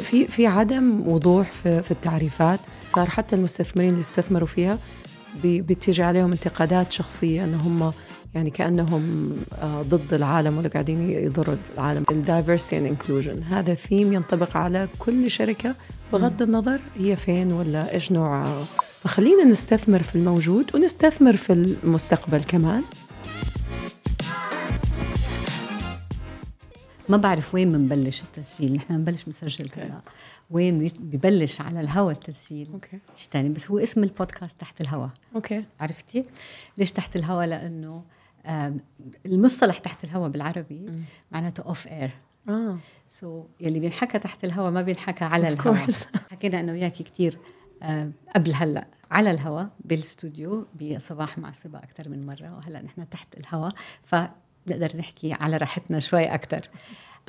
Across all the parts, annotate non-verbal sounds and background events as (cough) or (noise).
في في عدم وضوح في, في التعريفات. صار حتى المستثمرين اللي استثمروا فيها بتيجي عليهم انتقادات شخصية ان هم يعني كأنهم آه، ضد العالم ولا قاعدين يضروا العالم. ال diversity and inclusion هذا ثيم ينطبق على كل شركة بغض النظر هي فين ولا إيش نوعها. فخلينا نستثمر في الموجود ونستثمر في المستقبل كمان. ما بعرف وين بنبلش التسجيل. نحن بنبلش نسجل هلا وين ببلش على الهواء التسجيل. Okay. شيء ثاني بس هو اسم البودكاست تحت الهواء okay. عرفتي؟ ليش تحت الهواء لأنه المصطلح تحت الهواء بالعربي معناته off air آه. so يلي بينحكى تحت الهواء ما بينحكى على الهواء (laughs) حكينا إنه وياكي كثير قبل هلا على الهواء بالاستوديو بصباح مع صبا أكثر من مرة وهلا نحن تحت الهواء فنقدر نحكي على راحتنا شوي أكثر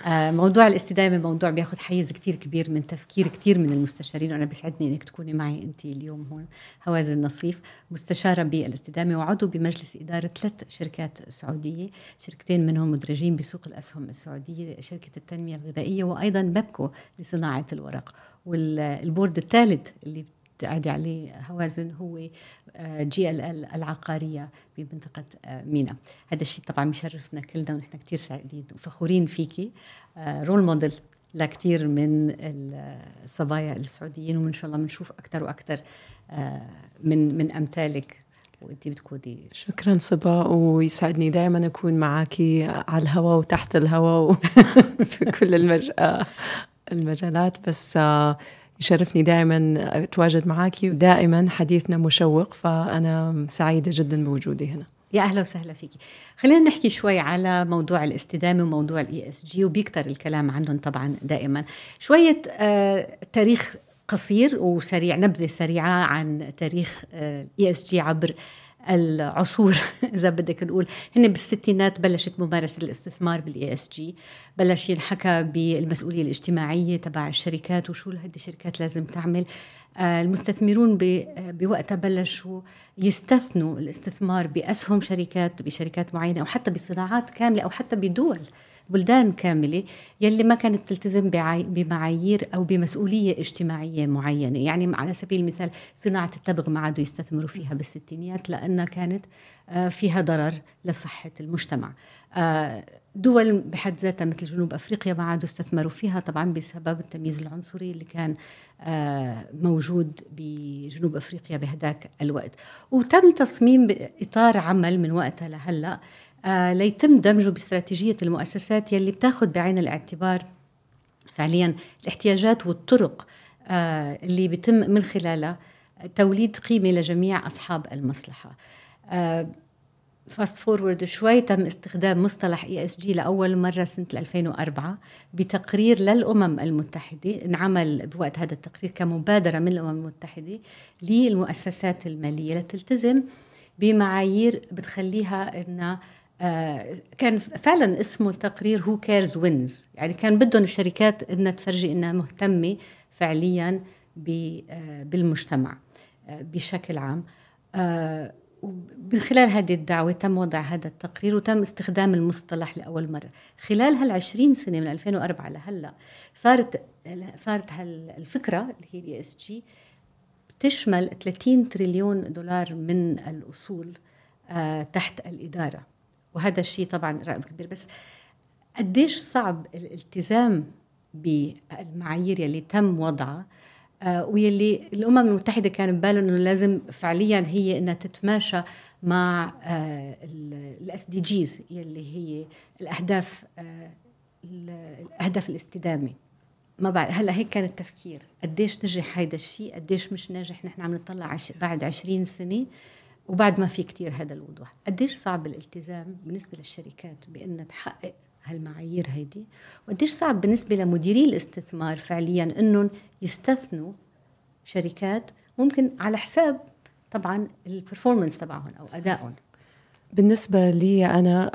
آه، موضوع الاستدامة موضوع بياخذ حيز كتير كبير من تفكير كتير من المستشارين وأنا بيسعدني إنك تكوني معي انت اليوم هون هوازن نصيف مستشارة بالاستدامة وعضو بمجلس إدارة ثلاث شركات سعودية شركتين منهم مدرجين بسوق الأسهم السعودية شركة التنمية الغذائية وأيضا بابكو لصناعة الورق. والبورد الثالث اللي بتقعدي عليه هوازن هو JLL العقارية بمنطقة آه، مينا. هذا الشيء طبعا بيشرفنا كلنا ونحن كثير سعيدين وفخورين فيكي role آه، موديل لكثير من الصبايا السعوديين وإن شاء الله بنشوف أكثر وأكثر آه، من من أمثالك. وانت بتكوني شكرا صبا ويسعدني دائما أكون معك على الهواء وتحت الهواء (laughs) في كل المج... المجالات. بس يشرفني دائما أتواجد معك ودائما حديثنا مشوق فأنا سعيدة جدا بوجودي هنا. يا أهلا وسهلا فيكي خلينا نحكي شوي على موضوع الاستدامة وموضوع ال ESG وبيكتر الكلام عنهم طبعا دائما. شوية آه تاريخ قصير وسريع نبذة سريعة عن تاريخ ال ESG عبر العصور (laughs) إذا بدك نقول. هن بالستينات بلشت ممارسة الاستثمار بال ESG. بلش ينحكى بالمسؤولية الاجتماعية تبع الشركات وشو هذه الشركات لازم تعمل. آه، المستثمرون بوقتها بلشوا يستثنوا الاستثمار بأسهم شركات بشركات معينة أو حتى بصناعات كاملة أو حتى بدول. بلدان كاملة يلي ما كانت تلتزم بمعايير أو بمسؤولية اجتماعية معينة. يعني على سبيل المثال صناعة التبغ ما عادوا يستثمروا فيها بالستينيات لأنها كانت آه، فيها ضرر لصحة المجتمع. آه، دول بحد ذاتها مثل جنوب أفريقيا ما عادوا استثمروا فيها طبعا بسبب التمييز العنصري اللي كان آه، موجود بجنوب أفريقيا بهداك الوقت. وتم تصميم إطار عمل من وقتها لهلأ ليتم دمجه باستراتيجية المؤسسات يلي بتاخذ بعين الاعتبار فعليا الاحتياجات والطرق آه اللي بيتم من خلالها توليد قيمة لجميع أصحاب المصلحة. آه fast forward شوي تم استخدام مصطلح ESG لأول مرة سنة 2004 بتقرير للأمم المتحدة انعمل بوقت هذا التقرير كمبادرة من الأمم المتحدة للمؤسسات المالية لتلتزم بمعايير بتخليها إنها آه، كان فعلا اسمه التقرير هو cares wins يعني كان بدهم الشركات إنها تفرجي إنها مهتمة فعليا آه، بالمجتمع آه، بشكل عام. ومن خلال هذه الدعوة تم وضع هذا التقرير وتم استخدام المصطلح لأول مرة. خلال هال20 سنة من 2004 لهلأ صارت صارت هالفكرة اللي هي ال ESG تشمل 30 تريليون دولار من الأصول تحت الإدارة. وهذا الشيء طبعا رائد كبير. بس قديش صعب الالتزام بالمعايير يلي تم وضعها آه ويلي الأمم المتحدة كان ببالهم إنه لازم فعليا هي إنها تتماشى مع الاس دي جيز يلي هي الأهداف آه الأهداف الاستدامة. ما بعرف هلأ هيك كان التفكير. قديش نجح هيدا الشيء؟ قديش مش ناجح؟ نحن عم نطلع عش... بعد 20 سنة. وبعد ما في كتير هذا الوضوح. قديش صعب الالتزام بالنسبة للشركات بأنها تحقق هالمعايير هيدي؟ وقديش صعب بالنسبة لمديري الاستثمار فعليا أنهم يستثنوا شركات ممكن على حساب طبعا البرفورمانس تبعهم أو أدائهم. بالنسبة لي أنا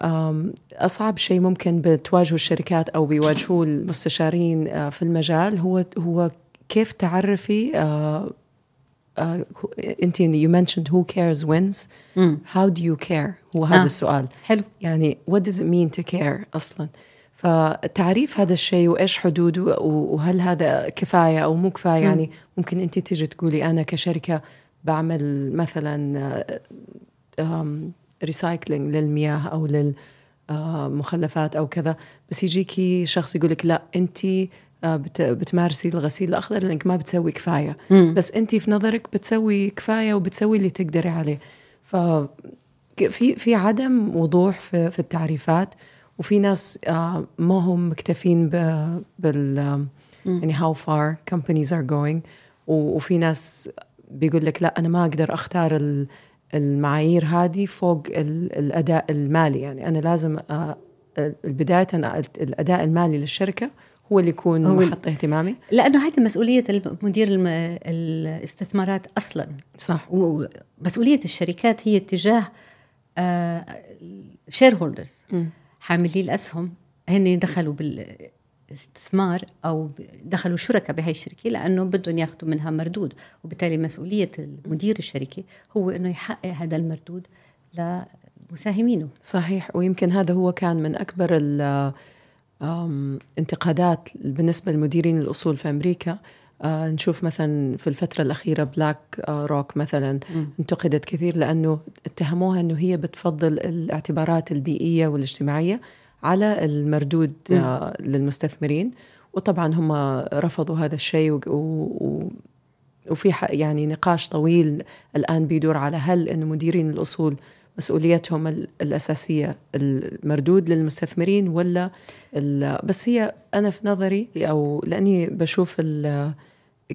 أصعب شيء ممكن بتواجهه الشركات أو بيواجهوه المستشارين آه، في المجال هو هو كيف تعرفي آه، uh, انت you mentioned who cares wins. mm. how do you care? هو هذا آه. السؤال. حلو. يعني what does it mean to care أصلا؟ فتعريف هذا الشيء وإيش حدوده وهل هذا كفاية أو مو كفاية؟ يعني ممكن انت تيجي تقولي أنا كشركة بعمل مثلا ريسايكلينج للمياه أو للمخلفات أو كذا. بس يجيكي شخص يقول لك لا انت آه، بتمارسي الغسيل الأخضر لأنك ما بتسوي كفاية. مم. بس انت في نظرك بتسوي كفاية وبتسوي اللي تقدري عليه. ف في في عدم وضوح في, في التعريفات وفي ناس آه، ما هم مكتفين بال يعني how far companies are going. وفي ناس بيقول لك لا أنا ما أقدر أختار المعايير هذه فوق الأداء المالي. يعني أنا لازم آه، بدايه الأداء المالي للشركة هو اللي يكون هو محط اهتمامي. لأنه هذه مسؤوليه مدير الاستثمارات أصلا. صح. ومسؤوليه الشركات هي تجاه share آه، holders حاملي الأسهم. هن دخلوا بالاستثمار أو دخلوا شركاء بهي الشركة لأنه بدهم ياخذوا منها مردود. وبالتالي مسؤولية المدير الشركة هو إنه يحقق هذا المردود لمساهمينه. صحيح. ويمكن هذا هو كان من أكبر انتقادات بالنسبة لمديرين الأصول في أمريكا. آه نشوف مثلا في الفترة الأخيرة بلاك آه روك مثلا م. انتقدت كثير لأنه اتهموها أنه هي بتفضل الاعتبارات البيئية والاجتماعية على المردود آه للمستثمرين. وطبعا هم رفضوا هذا الشيء و, و وفي يعني نقاش طويل الآن بيدور على هل أن مديرين الأصول مسؤوليتهم الأساسية المردود للمستثمرين ولا بس هي أنا في نظري أو لأني بشوف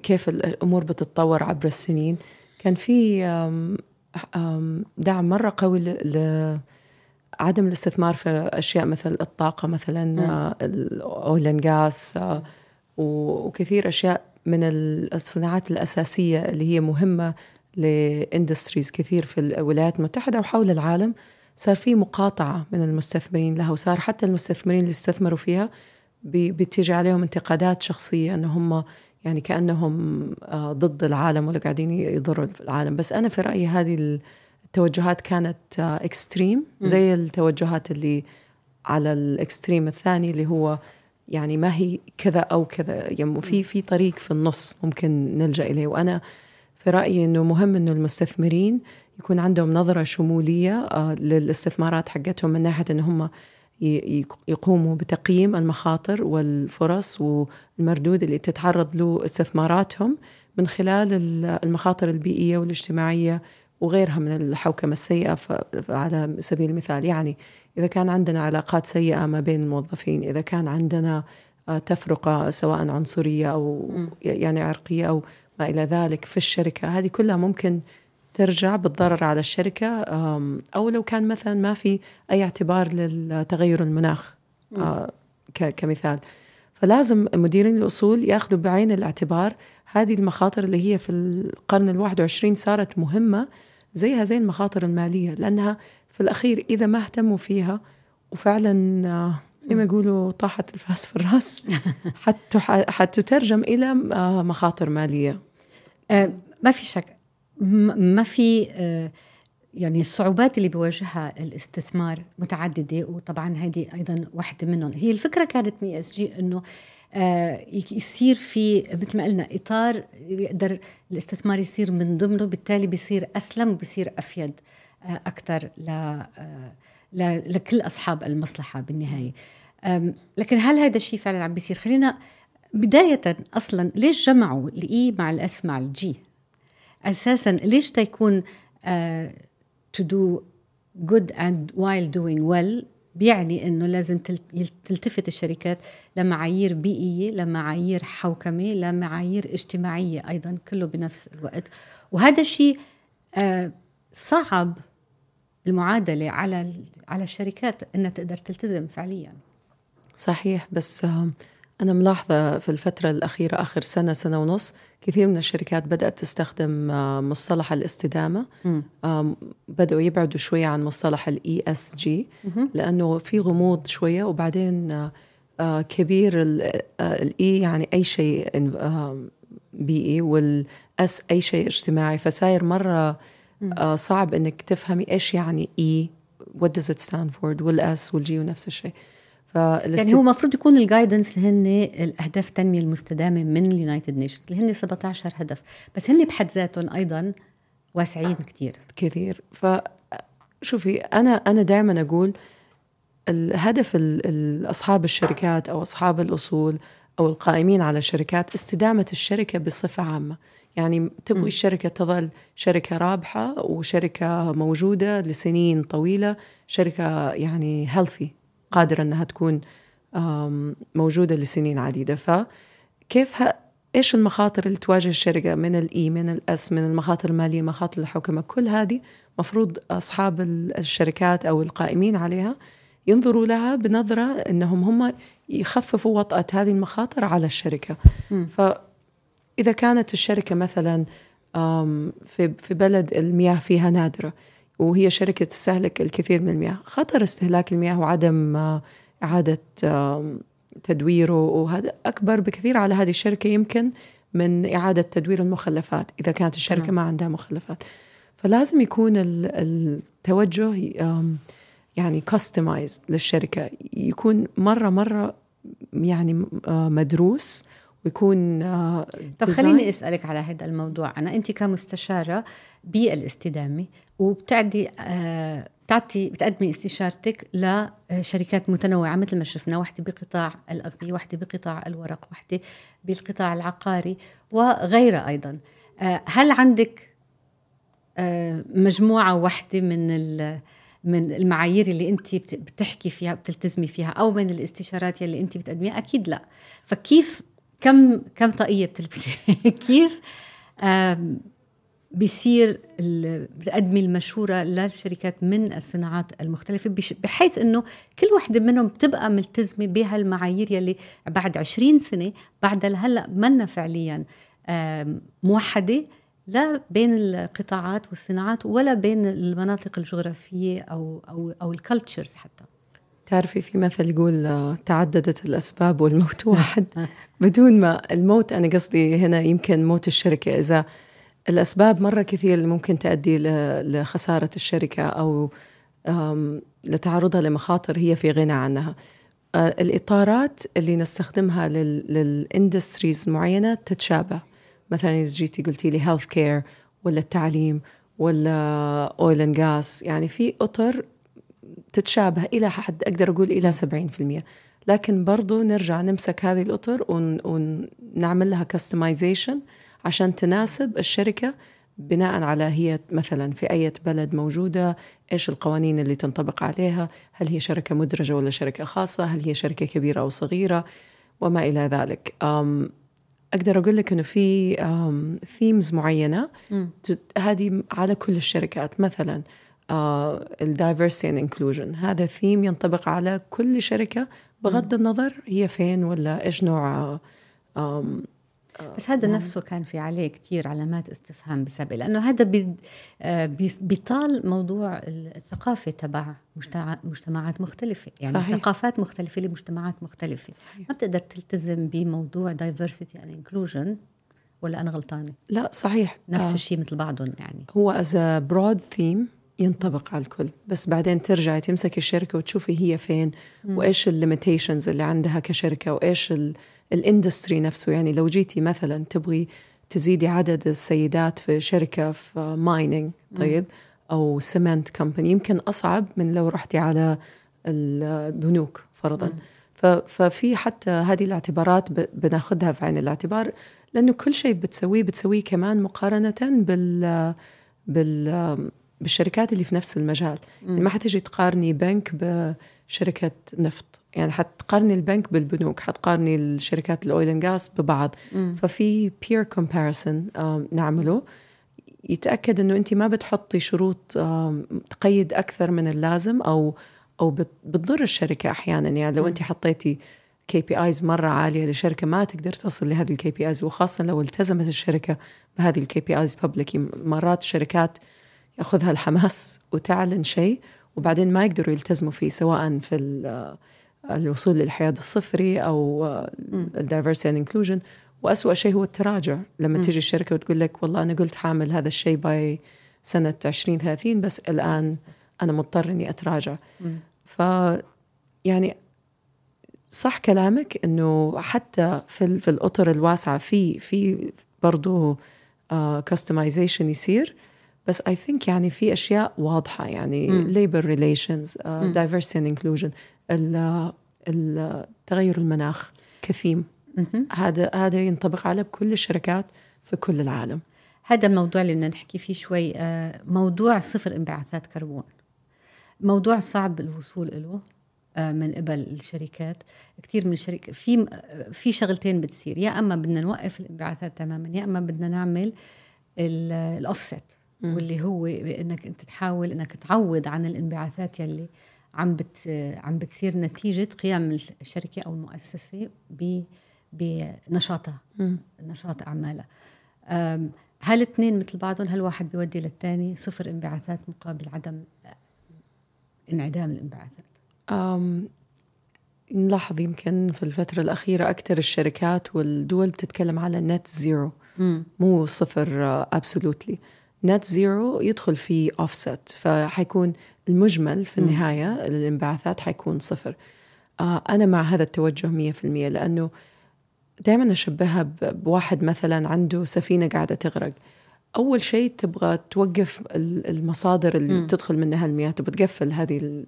كيف الأمور بتتطور عبر السنين كان في دعم مرة قوي لعدم الاستثمار في أشياء مثل الطاقة مثلا الأويل جاس وكثير أشياء من الصناعات الأساسية اللي هي مهمة ل industries كثير في الولايات المتحدة وحول العالم. صار في مقاطعة من المستثمرين لها وصار حتى المستثمرين اللي استثمروا فيها بتيجي عليهم انتقادات شخصية انه هم يعني كأنهم آه، ضد العالم ولا قاعدين يضروا العالم. بس أنا في رأيي هذه التوجهات كانت extreme آه، زي التوجهات اللي على ال extreme الثاني اللي هو يعني ما هي كذا أو كذا. يعني في في طريق في النص ممكن نلجأ إليه. وأنا في رأيي إنه مهم إنه المستثمرين يكون عندهم نظرة شمولية آه، للاستثمارات حقتهم من ناحية إن هم يقوموا بتقييم المخاطر والفرص والمردود اللي تتعرض له استثماراتهم من خلال المخاطر البيئية والاجتماعية وغيرها من الحوكمة السيئة على سبيل المثال. يعني إذا كان عندنا علاقات سيئة ما بين الموظفين إذا كان عندنا آه، تفرقة سواء عنصرية أو يعني عرقية أو ما إلى ذلك في الشركة. هذه كلها ممكن ترجع بالضرر على الشركة أو لو كان مثلا ما في أي اعتبار للتغير المناخ آه، كمثال. فلازم مديرين الأصول يأخذوا بعين الاعتبار. هذه المخاطر اللي هي في القرن الواحد وعشرين صارت مهمة زيها زي المخاطر المالية لأنها في الأخير إذا ما اهتموا فيها وفعلا آه، زي ما يقولوا طاحت الفاس في الرأس حتترجم إلى آه، مخاطر مالية. ما في شك. ما في آه، يعني الصعوبات اللي بيواجهها الاستثمار متعددة وطبعا هذه أيضا واحدة منهم. هي الفكرة كانت من ESG إنه آه، يصير في مثل ما قلنا إطار يقدر الاستثمار يصير من ضمنه بالتالي بيصير أسلم وبيصير أفيد آه، أكثر ل لكل أصحاب المصلحة بالنهاية. لكن هل هذا الشيء فعلا عم بيصير؟ خلينا بداية أصلا ليش جمعوا ال E مع ال S مع ال G أساسا ليش تيكون to do good and while doing well بيعني إنه لازم تلتفت الشركات لمعايير بيئية لمعايير حوكمه لمعايير اجتماعية أيضا كله بنفس الوقت. وهذا الشيء uh, صعب المعادلة على على الشركات إنها تقدر تلتزم فعليا. صحيح بس أنا ملاحظة في الفترة الأخيرة آخر سنة سنة ونص كثير من الشركات بدأت تستخدم آه، مصطلح الاستدامة. بدأوا يبعدوا شوية عن مصطلح ال ESG لأنه في غموض شوية وبعدين آه، آه، كبير ال E يعني أي شيء بيئي وال S أي شيء اجتماعي. فصاير مرة صعب إنك تفهمي إيش يعني E what does it stand for وال S وال G ونفس الشيء. يعني هو المفروض يكون ال guidance هن الأهداف التنميه المستدامة من ال United Nations اللي هن 17 هدف. بس هن بحد ذاتهم أيضا واسعين كثير كثير. ف شوفي أنا أنا دائما أقول الهدف أصحاب الشركات أو أصحاب الأصول أو القائمين على الشركات استدامة الشركة بصفة عامة. يعني تبغي الشركة تظل شركة رابحة وشركة موجودة لسنين طويلة شركة يعني healthy قادرة إنها تكون موجودة لسنين عديدة. فكيف إيش المخاطر اللي تواجه الشركة؟ من ال E من ال S من المخاطر المالية مخاطر الحوكمه كل هذه مفروض أصحاب الشركات أو القائمين عليها ينظروا لها بنظرة إنهم هم يخففوا وطأة هذه المخاطر على الشركة. م. فاذا كانت الشركة مثلا في في بلد المياه فيها نادرة وهي شركة تستهلك الكثير من المياه. خطر استهلاك المياه وعدم آه، إعادة تدويره وهذا أكبر بكثير على هذه الشركة يمكن من إعادة تدوير المخلفات إذا كانت الشركة نعم. ما عندها مخلفات. فلازم يكون التوجه يعني كاستمايز للشركة. يكون مرة مرة يعني آه، مدروس ويكون آه، طب خليني أسألك على هذا الموضوع. أنا أنت كمستشارة بالإستدامة وبتعدي آه، بتعطي بتقدمي استشارتك لشركات متنوعة مثل ما شفنا وحده بقطاع الاغذيه وحده بقطاع الورق وحده بالقطاع العقاري وغيرها أيضا. آه، هل عندك آه، مجموعة واحدة من من المعايير اللي أنت بتحكي فيها بتلتزمي فيها أو من الاستشارات اللي أنت بتقدميها؟ أكيد لا. فكيف كم كم طاقية بتلبسي؟ (laughs) كيف بيصير بتقدمي المشورة للشركات من الصناعات المختلفة بحيث أنه كل وحدة منهم بتبقى ملتزمة بهالمعايير يلي بعد عشرين سنة بعد هلأ منا فعليا موحدة لا بين القطاعات والصناعات ولا بين المناطق الجغرافية أو أو أو الكالتشرز حتى. تعرفي في مثل يقول آه، تعددت الأسباب والموت واحد. بدون ما الموت أنا قصدي هنا يمكن موت الشركة إذا الأسباب مرة كثير اللي ممكن تؤدي لخسارة الشركة أو لتعرضها لمخاطر هي في غنى عنها. آه، الإطارات اللي نستخدمها لل industries معينة تتشابه. مثلا إذا جيتي قلتي لي healthcare ولا التعليم ولا oil and gas يعني في أطر تتشابه إلى حد أقدر أقول إلى 70% لكن برضو نرجع نمسك هذه الأطر ونعمل لها customization عشان تناسب الشركة بناء على هي مثلا في أي بلد موجودة إيش القوانين اللي تنطبق عليها هل هي شركة مدرجة ولا شركة خاصة هل هي شركة كبيرة أو صغيرة وما إلى ذلك. أقدر أقول لك إنه في themes معينة هذه على كل الشركات. مثلا ال diversity and inclusion هذا ثيم ينطبق على كل شركة بغض النظر هي فين ولا إيش نوع بس هذا نعم. نفسه كان في عليه كثير علامات استفهام بسبب لأنه هذا آه، بيطال موضوع الثقافة تبع مجتمعات مختلفة يعني صحيح. ثقافات مختلفة لمجتمعات مختلفة صحيح. ما بتقدر تلتزم بموضوع diversity and inclusion ولا أنا غلطانة لا صحيح نفس آه. الشيء مثل بعضهم يعني هو as broad theme ينطبق على الكل. بس بعدين ترجعي تمسكي الشركة وتشوفي هي فين م. وإيش ال limitations اللي عندها كشركة وإيش ال industry نفسه. يعني لو جيتي مثلا تبغي تزيدي عدد السيدات في شركة في mining طيب أو cement company يمكن أصعب من لو رحتي على البنوك فرضا. ففي حتى هذه الاعتبارات بناخذها في عين الاعتبار لأنه كل شيء بتسويه بتسويه كمان مقارنة بال بال بالشركات اللي في نفس المجال. يعني ما حتجي تقارني بنك بشركة نفط. يعني حتقارني البنك بالبنوك حتقارني الشركات ال oil and ببعض. مم. ففي peer comparison نعمله. يتأكد إنه أنت ما بتحطي شروط تقيد أكثر من اللازم أو أو بتضر الشركة أحيانا. يعني لو أنت حطيتي KPIs مرة عالية لشركة ما تقدر تصل لهذه ال KPIs. وخاصة لو التزمت الشركة بهذه ال KPIs public مرات الشركات ياخذها الحماس وتعلن شيء وبعدين ما يقدروا يلتزموا فيه سواء في الوصول للحياد الصفري أو ال diversity and inclusion واسوء شيء هو التراجع. لما م. تيجي الشركة وتقول لك والله أنا قلت حامل هذا الشيء by سنة 2030 بس الآن أنا مضطر إني أتراجع. م. ف يعني صح كلامك إنه حتى في في الأطر الواسعة في في برضه customization uh, يصير. بس I think يعني في أشياء واضحة يعني labor relations diversity and inclusion التغير المناخ كثيم. هذا هذا ينطبق على كل الشركات في كل العالم. هذا الموضوع اللي بدنا نحكي فيه شوي آه، موضوع صفر انبعاثات كربون. موضوع صعب الوصول له آه، من قبل الشركات. كثير من الشركات في في شغلتين بتصير يا أما بدنا نوقف الانبعاثات تماما يا أما بدنا نعمل الاوفست واللي هو إنك أنت تحاول إنك تعوض عن الانبعاثات يلي عم بت عم بتصير نتيجة قيام الشركة أو المؤسسة ب بنشاطها نشاط أعمالها. هل الاثنين مثل بعضهم هل واحد بيودي للثاني صفر انبعاثات مقابل عدم انعدام الانبعاثات. نلاحظ يمكن في الفترة الأخيرة أكثر الشركات والدول بتتكلم على net zero مو صفر absolutely net zero يدخل في اوفست فحيكون المجمل في النهاية الانبعاثات حيكون صفر. آه أنا مع هذا التوجه 100% لأنه دائما أشبهها بواحد مثلا عنده سفينة قاعدة تغرق. أول شيء تبغى توقف المصادر اللي م. بتدخل منها المياه تبغى تقفل هذه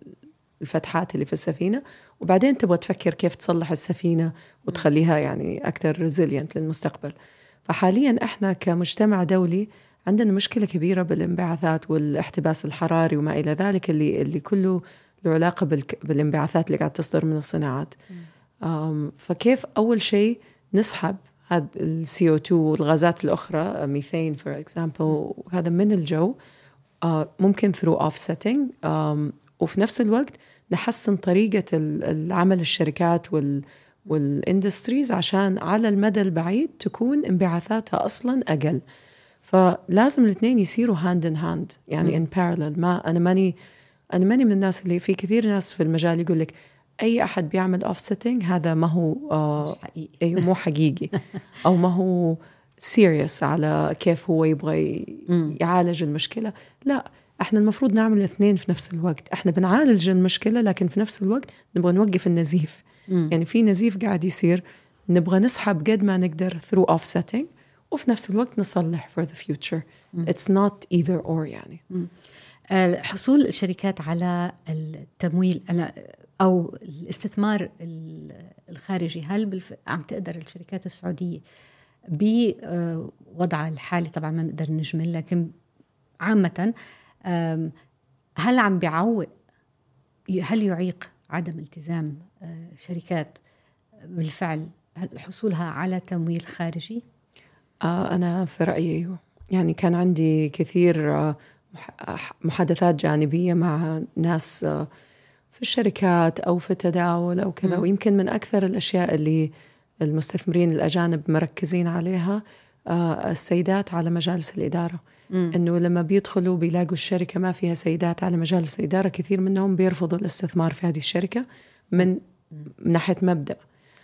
الفتحات اللي في السفينة وبعدين تبغى تفكر كيف تصلح السفينة وتخليها يعني أكثر ريزيلينت للمستقبل. فحاليا إحنا كمجتمع دولي عندنا مشكلة كبيرة بالانبعاثات والاحتباس الحراري وما إلى ذلك اللي اللي كله له علاقة بالانبعاثات اللي قاعد تصدر من الصناعات. فكيف أول شيء نسحب هذا ال CO2 والغازات الأخرى methane for example هذا من الجو. آه، ممكن through offsetting وفي نفس الوقت نحسن طريقة العمل الشركات وال وال industries عشان على المدى البعيد تكون انبعاثاتها أصلا أقل. فلازم الاثنين يصيروا hand in hand يعني in parallel ما أنا ماني أنا ماني من الناس اللي في كثير ناس في المجال يقول لك أي أحد بيعمل offsetting هذا ما هو آه حقيقي. أيوه مو حقيقي. (laughs) أو ما هو serious على كيف هو يبغى يعالج المشكلة. لا إحنا المفروض نعمل الاثنين في نفس الوقت. إحنا بنعالج المشكلة لكن في نفس الوقت نبغى نوقف النزيف. مم. يعني في نزيف قاعد يصير نبغى نسحب قد ما نقدر through offsetting وفي نفس الوقت نصلح for the future مم. it's not either or يعني مم. حصول الشركات على التمويل أو الاستثمار الخارجي هل بالف... عم تقدر الشركات السعودية بوضعها الحالي طبعا ما نقدر نجمل لكن عامة هل عم بيعوق هل يعيق عدم التزام آه، شركات بالفعل حصولها على تمويل خارجي؟ آه، أنا في رأيي يعني كان عندي كثير آه، محادثات جانبية مع ناس في الشركات أو في التداول أو كذا ويمكن من أكثر الأشياء اللي المستثمرين الأجانب مركزين عليها آه، السيدات على مجالس الإدارة. مم. إنه لما بيدخلوا بيلاقوا الشركة ما فيها سيدات على مجالس الإدارة كثير منهم بيرفضوا الاستثمار في هذه الشركة من, من ناحية مبدأ.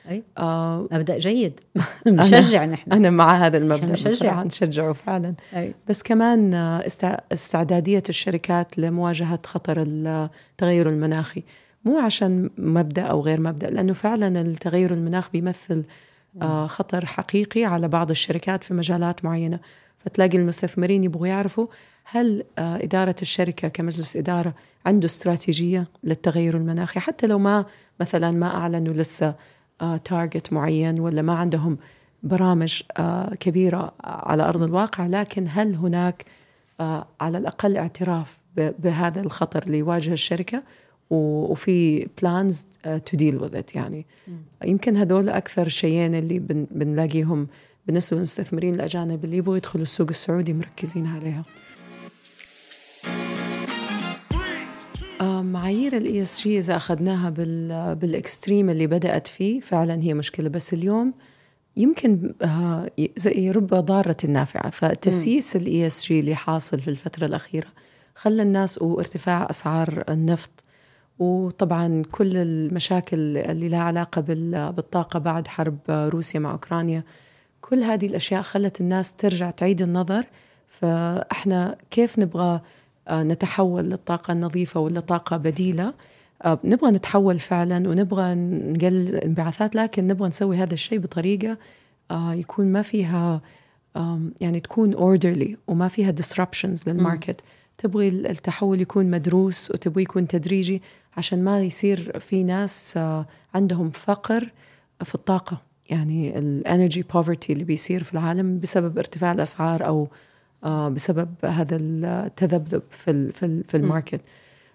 أي. آه مبدأ جيد. (laughs) نشجع نحن أنا مع هذا المبدأ بصراحة نشجعه فعلا. أي. بس كمان استعدادية الشركات لمواجهة خطر التغير المناخي. مو عشان مبدأ أو غير مبدأ لأنه فعلا التغير المناخ بيمثل آه خطر حقيقي على بعض الشركات في مجالات معينة. فتلاقي المستثمرين يبغوا يعرفوا هل آه إدارة الشركة كمجلس إدارة عنده استراتيجية للتغير المناخي؟ حتى لو ما مثلا ما أعلنوا لسه target معين ولا ما عندهم برامج آه، كبيرة على أرض الواقع لكن هل هناك آه، على الأقل اعتراف بهذا الخطر اللي يواجه الشركة وفي plans to deal with it يعني. يمكن هذول أكثر شيئين اللي بنلاقيهم بالنسبة للمستثمرين الأجانب اللي يبغوا يدخلوا السوق السعودي مركزين عليها. معايير ال ESG إذا أخذناها بال extreme اللي بدأت فيه فعلا هي مشكلة بس اليوم يمكن زي رب ضارة نافعه فتسييس ال ESG اللي حاصل في الفترة الأخيرة خلى الناس وارتفاع أسعار النفط وطبعا كل المشاكل اللي لها علاقة بالطاقة بعد حرب روسيا مع أوكرانيا. كل هذه الأشياء خلت الناس ترجع تعيد النظر. فإحنا كيف نبغى آه، نتحول للطاقة النظيفة ولا طاقة بديلة. آه، نبغى نتحول فعلا ونبغى نقلل الانبعاثات لكن نبغى نسوي هذا الشيء بطريقة آه، يكون ما فيها يعني تكون orderly وما فيها disruptions للماركت تبغي التحول يكون مدروس وتبغي يكون تدريجي عشان ما يصير في ناس آه، عندهم فقر في الطاقة. يعني ال energy poverty اللي بيصير في العالم بسبب ارتفاع الأسعار أو بسبب هذا التذبذب في في في ال market.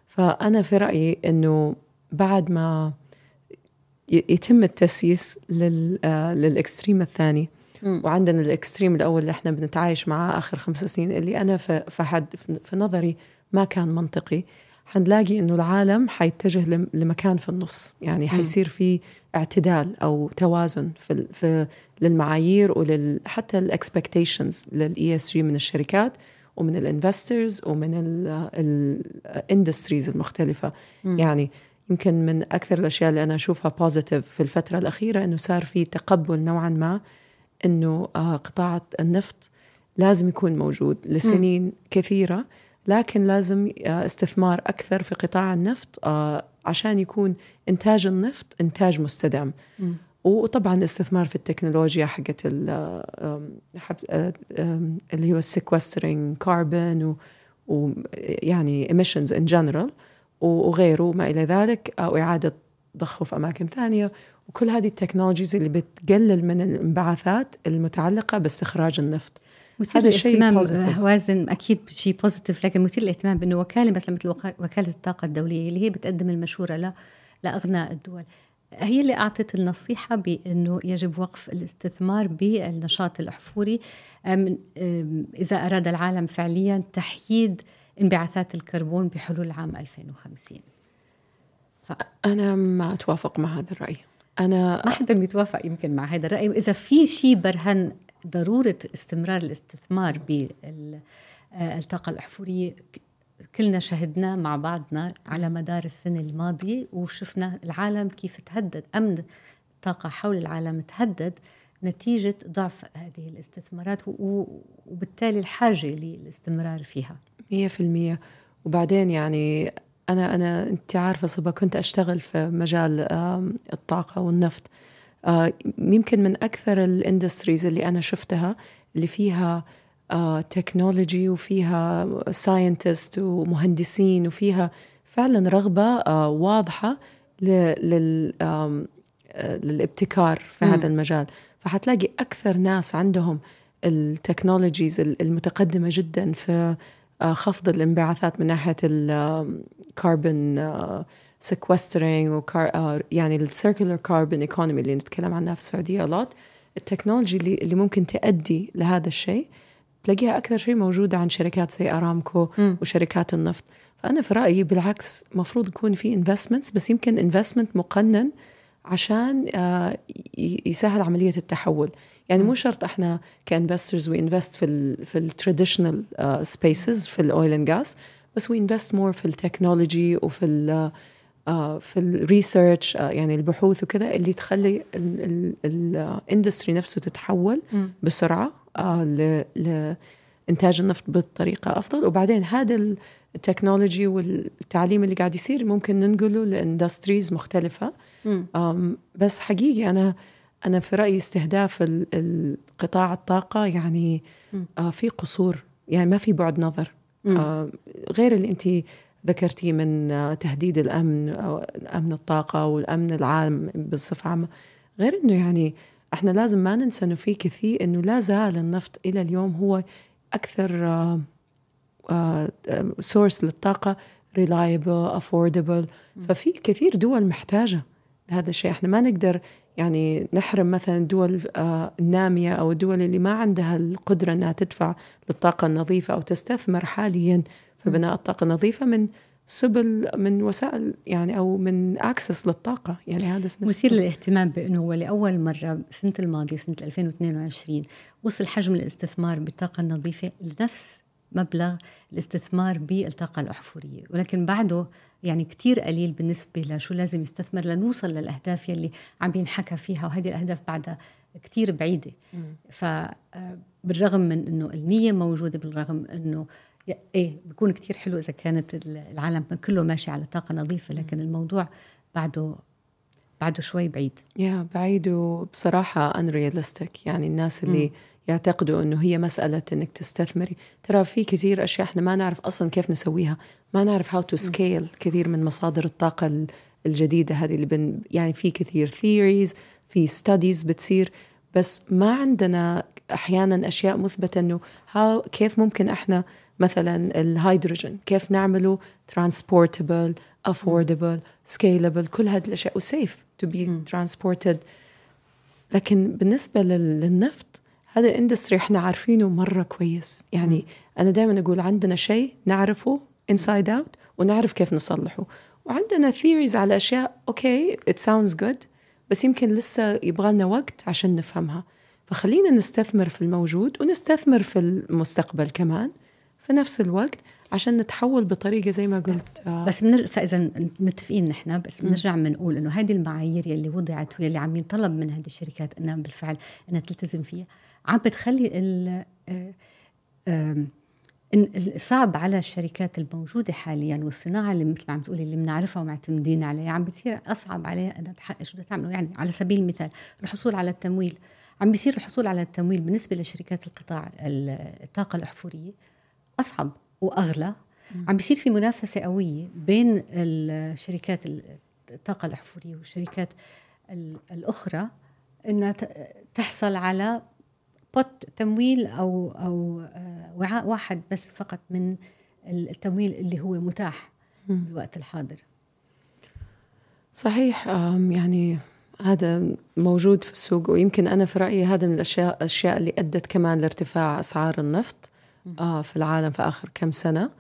فأنا في رأيي إنه بعد ما يتم التسييس لل extreme الثاني وعندنا ال extreme الأول اللي إحنا بنتعايش معاه آخر خمس سنين اللي أنا في حد في نظري ما كان منطقي. حنلاقي إنه العالم حيتجه لمكان في النص يعني حيصير في اعتدال أو توازن في, في للمعايير ولل حتى ال expectations لل ESG من الشركات ومن ال investors ومن ال industries المختلفة م. يعني يمكن من أكثر الأشياء اللي أنا أشوفها positive في الفترة الأخيرة إنه صار في تقبل نوعا ما إنه آه، قطاع النفط لازم يكون موجود لسنين م. كثيرة لكن لازم آه، استثمار أكثر في قطاع النفط آه، عشان يكون إنتاج النفط إنتاج مستدام م. وطبعا الاستثمار في التكنولوجيا حقت اللي هو ال sequestering carbon ويعني emissions in general وغيره وما إلى ذلك أو اعاده ضخه في أماكن ثانية. وكل هذه ال technologies اللي بتقلل من الانبعاثات المتعلقة باستخراج النفط. مثير للاهتمام وازن أكيد شيء positive لكن مثير للاهتمام بأنه وكالة مثلا مثل وكالة الطاقة الدولية اللي هي بتقدم المشورة لاغنى الدول. هي اللي أعطت النصيحة بأنه يجب وقف الاستثمار بالنشاط الأحفوري. إذا أراد العالم فعليا تحييد انبعاثات الكربون بحلول عام 2050 ف... أنا ما أتوافق مع هذا الرأي. أنا ما حدا بيتوافق يمكن مع هذا الرأي. إذا في شيء برهن ضرورة استمرار الاستثمار بالطاقة الأحفورية. كلنا شهدناه مع بعضنا على مدار السنة الماضية وشفنا العالم كيف تهدد أمن الطاقة حول العالم تهدد نتيجة ضعف هذه الاستثمارات وبالتالي الحاجة للاستمرار فيها. مية في المية. وبعدين يعني أنا أنا أنت عارفة صبا كنت أشتغل في مجال الطاقة والنفط. يمكن من أكثر الاندستريز اللي أنا شفتها اللي فيها technology آه، وفيها scientists ومهندسين وفيها فعلا رغبة آه، لل آه، للابتكار في م. هذا المجال فحتلاقي أكثر ناس عندهم ال technologies المتقدمة جدا في خفض الانبعاثات من ناحية ال carbon sequestering يعني ال circular carbon economy اللي نتكلم عنها في السعودية لوت ال technology اللي, اللي ممكن تؤدي لهذا الشيء تلاقيها أكثر شيء موجودة عند شركات زي أرامكو م. وشركات النفط. فأنا في رأيي بالعكس مفروض يكون في investments بس يمكن investment مقنن عشان آه، يسهل عملية التحول. يعني مو شرط إحنا ك investors we invest في ال في ال traditional spaces في ال oil and gas بس we invest more في ال technology وفي ال آه، في ال research آه، يعني البحوث وكذا اللي تخلي ال industry نفسه تتحول بسرعة آه، لإنتاج النفط بطريقة أفضل. وبعدين هذا ال technology والتعليم اللي قاعد يصير ممكن ننقله ل industries مختلفة. بس حقيقي أنا أنا في رأيي استهداف القطاع الطاقة يعني آه، في قصور. يعني ما في بعد نظر. آه، غير اللي أنت ذكرتي من تهديد الأمن أو أمن الطاقة والأمن العام بصفة عامة. غير أنه يعني إحنا لازم ما ننسى إنه في كثير إنه لا زال النفط إلى اليوم هو أكثر سورس آه، للطاقة reliable affordable. ففي كثير دول محتاجة لهذا الشيء. إحنا ما نقدر يعني نحرم مثلا الدول آه، النامية أو الدول اللي ما عندها القدرة إنها تدفع للطاقة النظيفة أو تستثمر حاليا في بناء الطاقة النظيفة من سبل من وسائل يعني أو من اكسس للطاقة. يعني هذا في مثير للاهتمام بأنه هو لأول مرة السنة الماضية سنة 2022 وصل حجم الاستثمار بالطاقة النظيفة لنفس مبلغ الاستثمار بالطاقة الأحفورية. ولكن بعده يعني كتير قليل بالنسبة لشو لازم يستثمر لنوصل للأهداف يلي عم بينحكى فيها. وهذه الأهداف بعدها كتير بعيدة. فبالرغم من أنه النية موجودة بالرغم أنه إيه بيكون كتير حلو إذا كانت العالم كله ماشي على طاقة نظيفة لكن الموضوع بعده بعده شوي بعيد. يا بعيد وبصراحة unrealistic. يعني الناس اللي م. يعتقدوا إنه هي مسألة إنك تستثمري. ترى في كثير أشياء إحنا ما نعرف أصلا كيف نسويها. ما نعرف to scale م. كثير من مصادر الطاقة الجديدة هذه اللي بن يعني في كثير theories في studies بتصير. بس ما عندنا أحيانا أشياء مثبتة إنه كيف ممكن إحنا مثلا الهيدروجين كيف نعمله transportable affordable scalable كل هذه الأشياء و safe to be transported. لكن بالنسبة للنفط هذا ال industry إحنا عارفينه مرة كويس. يعني أنا دائما أقول عندنا شيء نعرفه inside out ونعرف كيف نصلحه. وعندنا theories على أشياء أوكي it sounds good بس يمكن لسه يبغى لنا وقت عشان نفهمها. فخلينا نستثمر في الموجود ونستثمر في المستقبل كمان. في نفس الوقت عشان نتحول بطريقة زي ما قلت. آه بس بنر... فإذا متفقين نحن بس بنرجع بنقول إنه هذه المعايير يلي وضعت واللي عم ينطلب من هذه الشركات إنها بالفعل إنها تلتزم فيها عم بتخلي ال آه صعب على الشركات الموجودة حاليا والصناعة اللي مثل ما عم تقولي اللي بنعرفها ومعتمدين عليها عم بتصير أصعب عليها إنها تحقق شو بدها تعمله. يعني على سبيل المثال الحصول على التمويل عم بيصير الحصول على التمويل بالنسبة لشركات القطاع الطاقة الأحفورية أصعب وأغلى. عم بيصير في منافسة قوية بين الشركات الطاقة الأحفورية والشركات الأخرى إنها تحصل على بوت تمويل أو أو آه، وعاء واحد بس فقط من التمويل اللي هو متاح بالوقت الحاضر. صحيح يعني هذا موجود في السوق ويمكن أنا في رأيي هذا من الاشياء الأشياء اللي أدت كمان لارتفاع أسعار النفط. في العالم في آخر كم سنة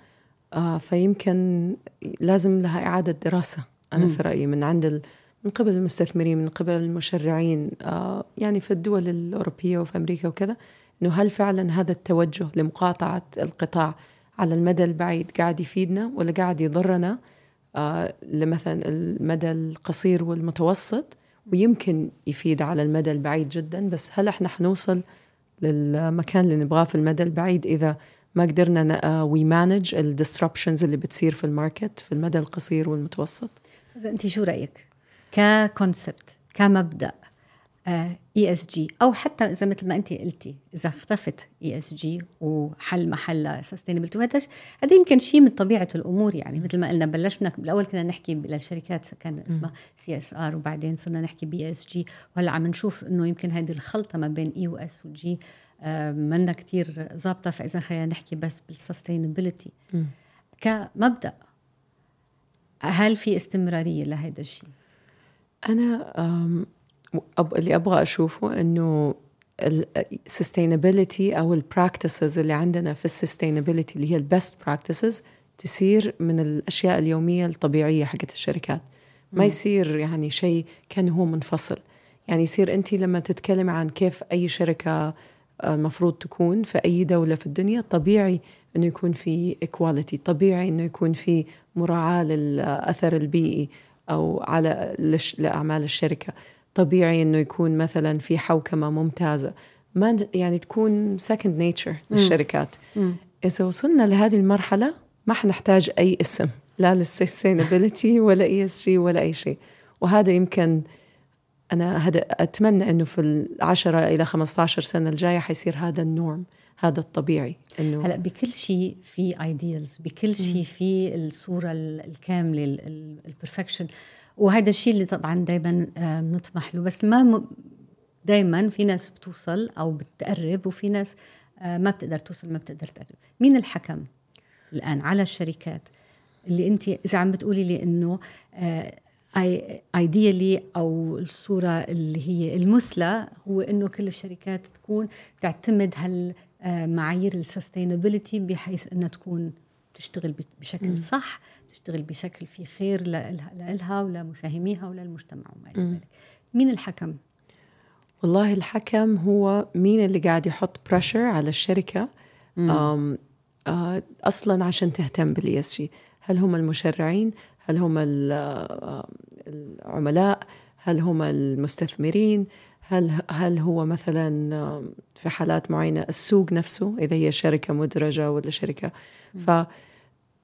آه فيمكن لازم لها إعادة دراسة أنا. في رأيي من عند من قبل المستثمرين من قبل المشرعين آه يعني في الدول الأوروبية وفي أمريكا وكذا إنه هل فعلا هذا التوجه لمقاطعة القطاع على المدى البعيد قاعد يفيدنا ولا قاعد يضرنا آه لمثلا المدى القصير والمتوسط ويمكن يفيد على المدى البعيد جدا بس هل إحنا حنوصل للمكان اللي نبغاه في المدى البعيد. إذا ما قدرنا we manage ال disruptions اللي بتصير في ال market في المدى القصير والمتوسط. إذا انت شو رأيك؟ ك concept كمبدأ ESG أو حتى إذا مثل ما انت قلتي إذا اختفت ESG وحل محلها sustainable وهذا هذا يمكن شيء من طبيعة الأمور يعني. مثل ما قلنا بلشنا بالأول كنا نحكي للشركات كان اسمها CSR وبعدين صرنا نحكي ب ESG وهلأ عم نشوف إنه يمكن هذه الخلطة ما بين E و S و G منا كتير ظابطة. فإذا خلينا نحكي بس بال sustainability كمبدأ هل في استمرارية لهذا الشيء؟ أنا اللي أبغى أشوفه إنه ال sustainability أو ال practices اللي عندنا في ال sustainability اللي هي ال best practices تصير من الأشياء اليومية الطبيعية حقت الشركات. ما يصير يعني شيء كان هو منفصل. يعني يصير أنت لما تتكلم عن كيف أي شركة المفروض آه، تكون في أي دولة في الدنيا طبيعي إنه يكون في equality طبيعي إنه يكون في مراعاة للأثر البيئي أو على لأعمال الشركة. طبيعي إنه يكون مثلا في حوكمة ممتازة. ما يعني تكون second nature للشركات. إذا وصلنا لهذه المرحلة ما حنحتاج أي اسم لا لل sustainability (laughs) ولا ESG ولا أي شيء. وهذا يمكن أنا هذا أتمنى إنه في العشرة إلى 15 سنة الجاية حيصير هذا ال norm هذا الطبيعي إنه هلأ بكل شيء في ideals بكل شيء في الصورة الكاملة ال perfection وهذا الشيء اللي طبعا دائما آه، بنطمح له. بس ما دائما في ناس بتوصل أو بتقرب وفي ناس آه، ما بتقدر توصل ما بتقدر تقرب. مين الحكم الآن على الشركات اللي أنت إذا عم بتقولي لي إنه ideally آه، أو الصورة اللي هي المثلى هو إنه كل الشركات تكون تعتمد هالمعايير ال sustainability بحيث إنها تكون تشتغل بشكل صح تشتغل بشكل في خير لها ولمساهميها وللمجتمع وما إلى ذلك. مين الحكم؟ والله الحكم هو مين اللي قاعد يحط pressure على الشركة أم آه، أصلا عشان تهتم بال ESG هل هم المشرعين؟ هل هم العملاء؟ هل هم المستثمرين؟ هل هل هو مثلا في حالات معينة السوق نفسه إذا هي شركة مدرجة ولا شركة؟ ف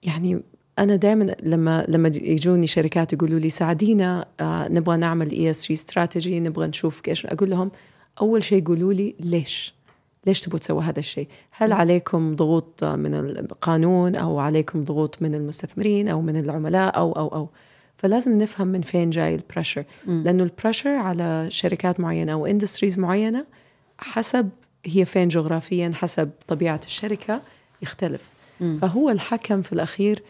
يعني أنا دائما لما لما يجوني شركات يقولوا لي ساعدينا آه نبغى نعمل ESG strategy نبغى نشوف كيف أقول لهم أول شيء قولوا لي ليش؟ ليش تبغوا تسووا هذا الشيء؟ هل عليكم ضغوط من القانون أو عليكم ضغوط من المستثمرين أو من العملاء أو أو أو؟ فلازم نفهم من فين جاي ال pressure لأنه ال pressure على شركات معينة أو industries معينة حسب هي فين جغرافيا حسب طبيعة الشركة يختلف. م. فهو الحكم في الأخير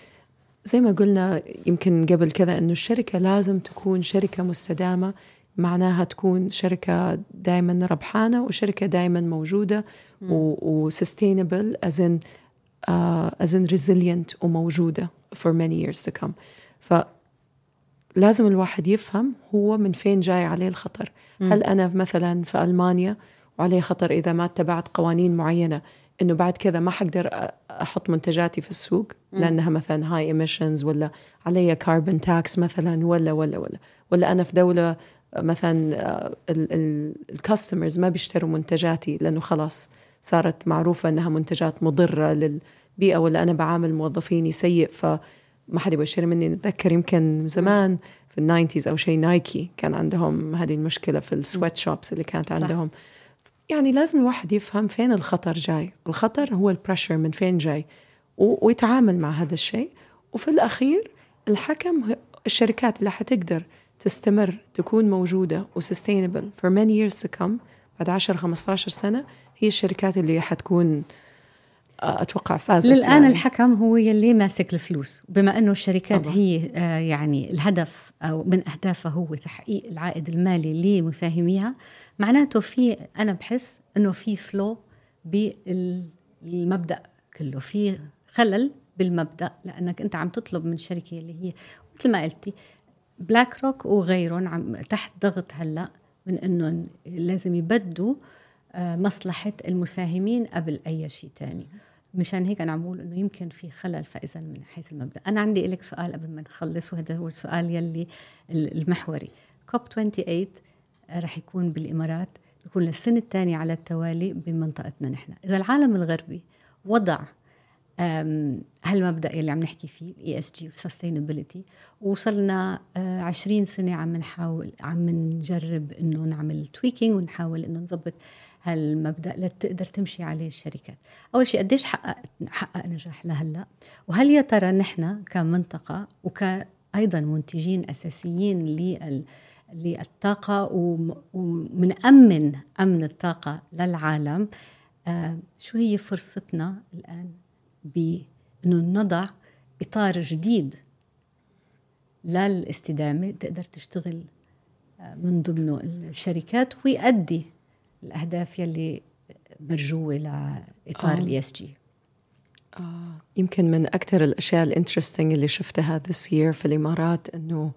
زي ما قلنا يمكن قبل كذا إنه الشركة لازم تكون شركة مستدامة معناها تكون شركة دائما ربحانة وشركة دائما موجودة و sustainable as in resilient وموجودة for many years to come. ف لازم الواحد يفهم هو من فين جاي عليه الخطر. م. هل أنا مثلا في ألمانيا وعليه خطر إذا ما اتبعت قوانين معينة إنه بعد كذا ما حقدر أحط منتجاتي في السوق؟ لأنها مثلا high emissions ولا علي carbon tax مثلا ولا ولا ولا. ولا أنا في دولة مثلا ال customers ما بيشتروا منتجاتي لأنه خلاص صارت معروفة إنها منتجات مضرة للبيئة ولا أنا بعامل موظفيني سيء ف ما حد يبغى يشتري مني. نتذكر يمكن زمان في ال nineties أو شيء Nike كان عندهم هذه المشكلة في ال sweatshops اللي كانت صح. عندهم. يعني لازم الواحد يفهم فين الخطر جاي. الخطر هو ال pressure من فين جاي. ويتعامل مع هذا الشيء. وفي الأخير الحكم الشركات اللي حتقدر تستمر تكون موجودة وسستينبل for many years to come. بعد 10 15 سنة هي الشركات اللي حتكون أتوقع فازت للآن يعني. الحكم هو يلي ماسك الفلوس بما أنه الشركات طبعا. هي آه يعني الهدف أو من أهدافها هو تحقيق العائد المالي لمساهميها معناته في أنا بحس أنه في فلو بالمبدأ كله في خلل بالمبدأ لأنك أنت عم تطلب من شركة اللي هي مثل ما قلتي بلاك روك وغيرهم عم تحت ضغط هلأ من أنه لازم يبدوا آه، مصلحة المساهمين قبل أي شيء تاني مشان هيك أنا عم بقول إنه يمكن في خلل فإذا من حيث المبدأ. أنا عندي لك سؤال قبل ما نخلص وهذا هو السؤال يلي المحوري. كوب 28 رح يكون بالإمارات يكون للسنة الثانية على التوالي بمنطقتنا نحن. إذا العالم الغربي وضع هالمبدأ يلي عم نحكي فيه ال ESG وال sustainability وصلنا 20 آه، سنة عم نحاول عم نجرب إنه نعمل tweaking ونحاول إنه نظبط هالمبدأ لتقدر تمشي عليه الشركات. أول شيء قديش حقق حقق نجاح لهلأ؟ وهل يا ترى نحن كمنطقة وكايضا منتجين أساسيين لل للطاقة ومنأمن أمن الطاقة للعالم آه شو هي فرصتنا الآن بأنه نضع إطار جديد للاستدامة تقدر تشتغل آه من ضمنه الشركات ويؤدي الأهداف يلي مرجوة لاطار ال ESG يمكن من أكثر الأشياء ال interesting اللي شفتها this year في الإمارات إنه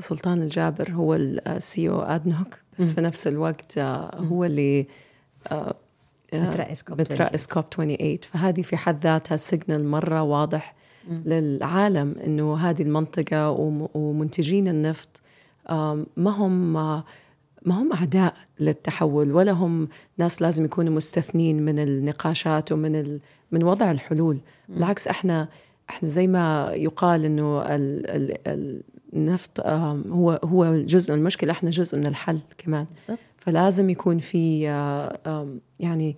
سلطان الجابر هو ال CEO ADNOC بس م. في نفس الوقت آه، هو اللي آه، بترأس COP بترأس COP 28 فهذه في حد ذاتها signal مرة واضح م. للعالم إنه هذه المنطقة ومنتجين النفط ما هم ما هم أعداء للتحول ولا هم ناس لازم يكونوا مستثنين من النقاشات ومن ال... من وضع الحلول. بالعكس إحنا إحنا زي ما يقال إنه ال... ال... النفط هو هو جزء من المشكلة إحنا جزء من الحل كمان. فلازم يكون في يعني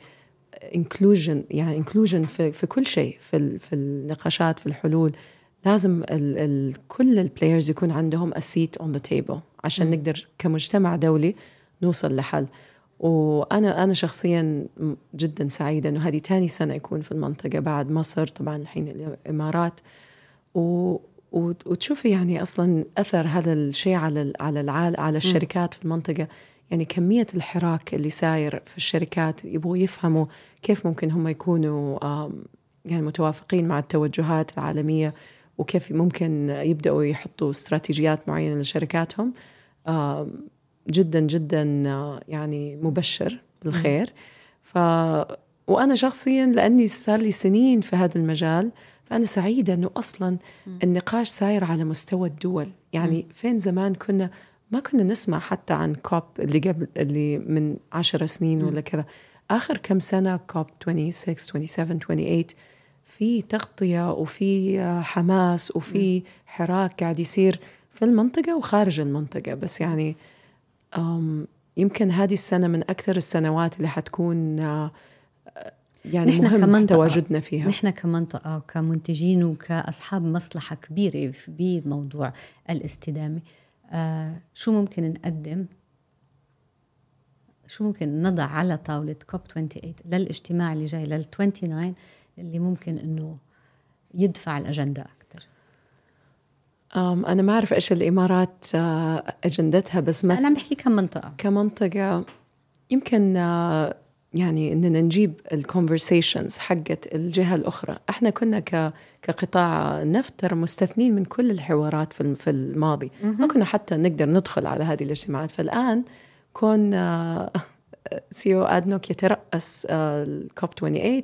inclusion يعني inclusion في, في كل شيء في في النقاشات في الحلول. لازم ال ال كل ال players يكون عندهم a seat on the table. عشان. نقدر كمجتمع دولي نوصل لحل. وأنا أنا شخصيا جدا سعيدة إنه هذه ثاني سنة يكون في المنطقة بعد مصر طبعا الحين الإمارات. و وتشوفي يعني أصلا أثر هذا الشيء على على العالم على الشركات في المنطقة. يعني كمية الحراك اللي ساير في الشركات يبغوا يفهموا كيف ممكن هم يكونوا يعني متوافقين مع التوجهات العالمية وكيف ممكن يبدأوا يحطوا استراتيجيات معينة لشركاتهم. جدا جدا يعني مبشر بالخير. ف وأنا شخصيا لأني صار لي سنين في هذا المجال فأنا سعيدة إنه أصلا النقاش ساير على مستوى الدول. يعني فين زمان كنا ما كنا نسمع حتى عن كوب اللي قبل اللي من عشر سنين ولا كذا. آخر كم سنة كوب 26 27 28 في تغطية وفي حماس وفي حراك قاعد يصير. في المنطقة وخارج المنطقة. بس يعني يمكن هذه السنة من أكثر السنوات اللي حتكون آه، يعني مهم تواجدنا فيها. نحن كمنطقة وكمنتجين وكأصحاب مصلحة كبيرة بموضوع الاستدامة آه شو ممكن نقدم؟ شو ممكن نضع على طاولة كوب 28 للاجتماع اللي جاي لل 29 اللي ممكن إنه يدفع أكثر أنا ما أعرف إيش الإمارات آه، أجندتها بس ما أنا عم بحكي كمنطقة. كمنطقة. يمكن آه، يعني إننا نجيب ال conversations حقت الجهة الأخرى. إحنا كنا ك كقطاع نفط ترى مستثنين من كل الحوارات في في الماضي. ما كنا حتى نقدر ندخل على هذه الاجتماعات. فالآن كون (laughs) CEO ADNOC يترأس ال COP 28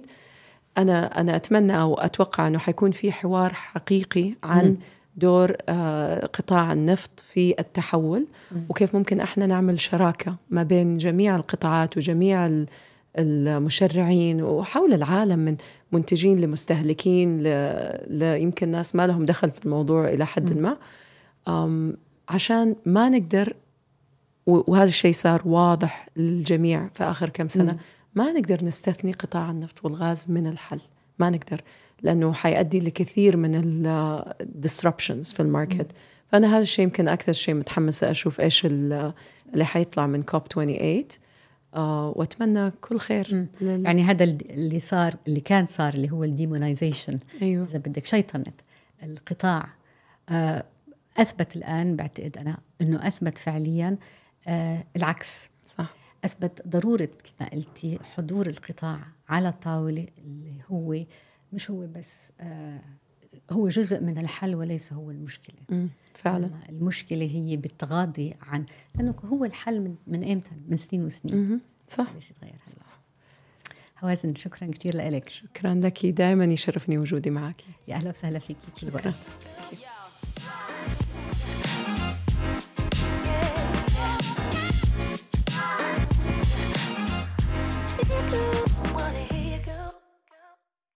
أنا أنا أتمنى أو أتوقع إنه حيكون في حوار حقيقي عن دور آه، قطاع النفط في التحول وكيف ممكن إحنا نعمل شراكة ما بين جميع القطاعات وجميع المشرعين وحول العالم من منتجين لمستهلكين ل... يمكن ناس ما لهم دخل في الموضوع إلى حد ما. عشان ما نقدر وهذا الشيء صار واضح للجميع في آخر كم سنة ما نقدر نستثني قطاع النفط والغاز من الحل. ما نقدر. لأنه حيؤدي لكثير من ال disruptions في ال market. فأنا هذا الشيء يمكن أكثر شيء متحمسه أشوف إيش اللي حيطلع من COP 28 آه وأتمنى كل خير لل... يعني هذا اللي صار اللي كان صار اللي هو ال demonization. أيوه. إذا بدك شيطنه القطاع آه أثبت الآن بعتقد أنا إنه أثبت فعليا آه العكس. صح. أثبت ضرورة مثل ما قلتي حضور القطاع على الطاولة اللي هو مش هو بس آه هو جزء من الحل وليس هو المشكلة. فعلا. المشكلة هي بالتغاضي عن لأنه هو الحل من من إمتى؟ من سنين وسنين. صح. ليش يتغير صح هوازن شكرا كثير لك. شكرا لك. دائما يشرفني وجودي معك. يا أهلا وسهلا فيك. كل وقت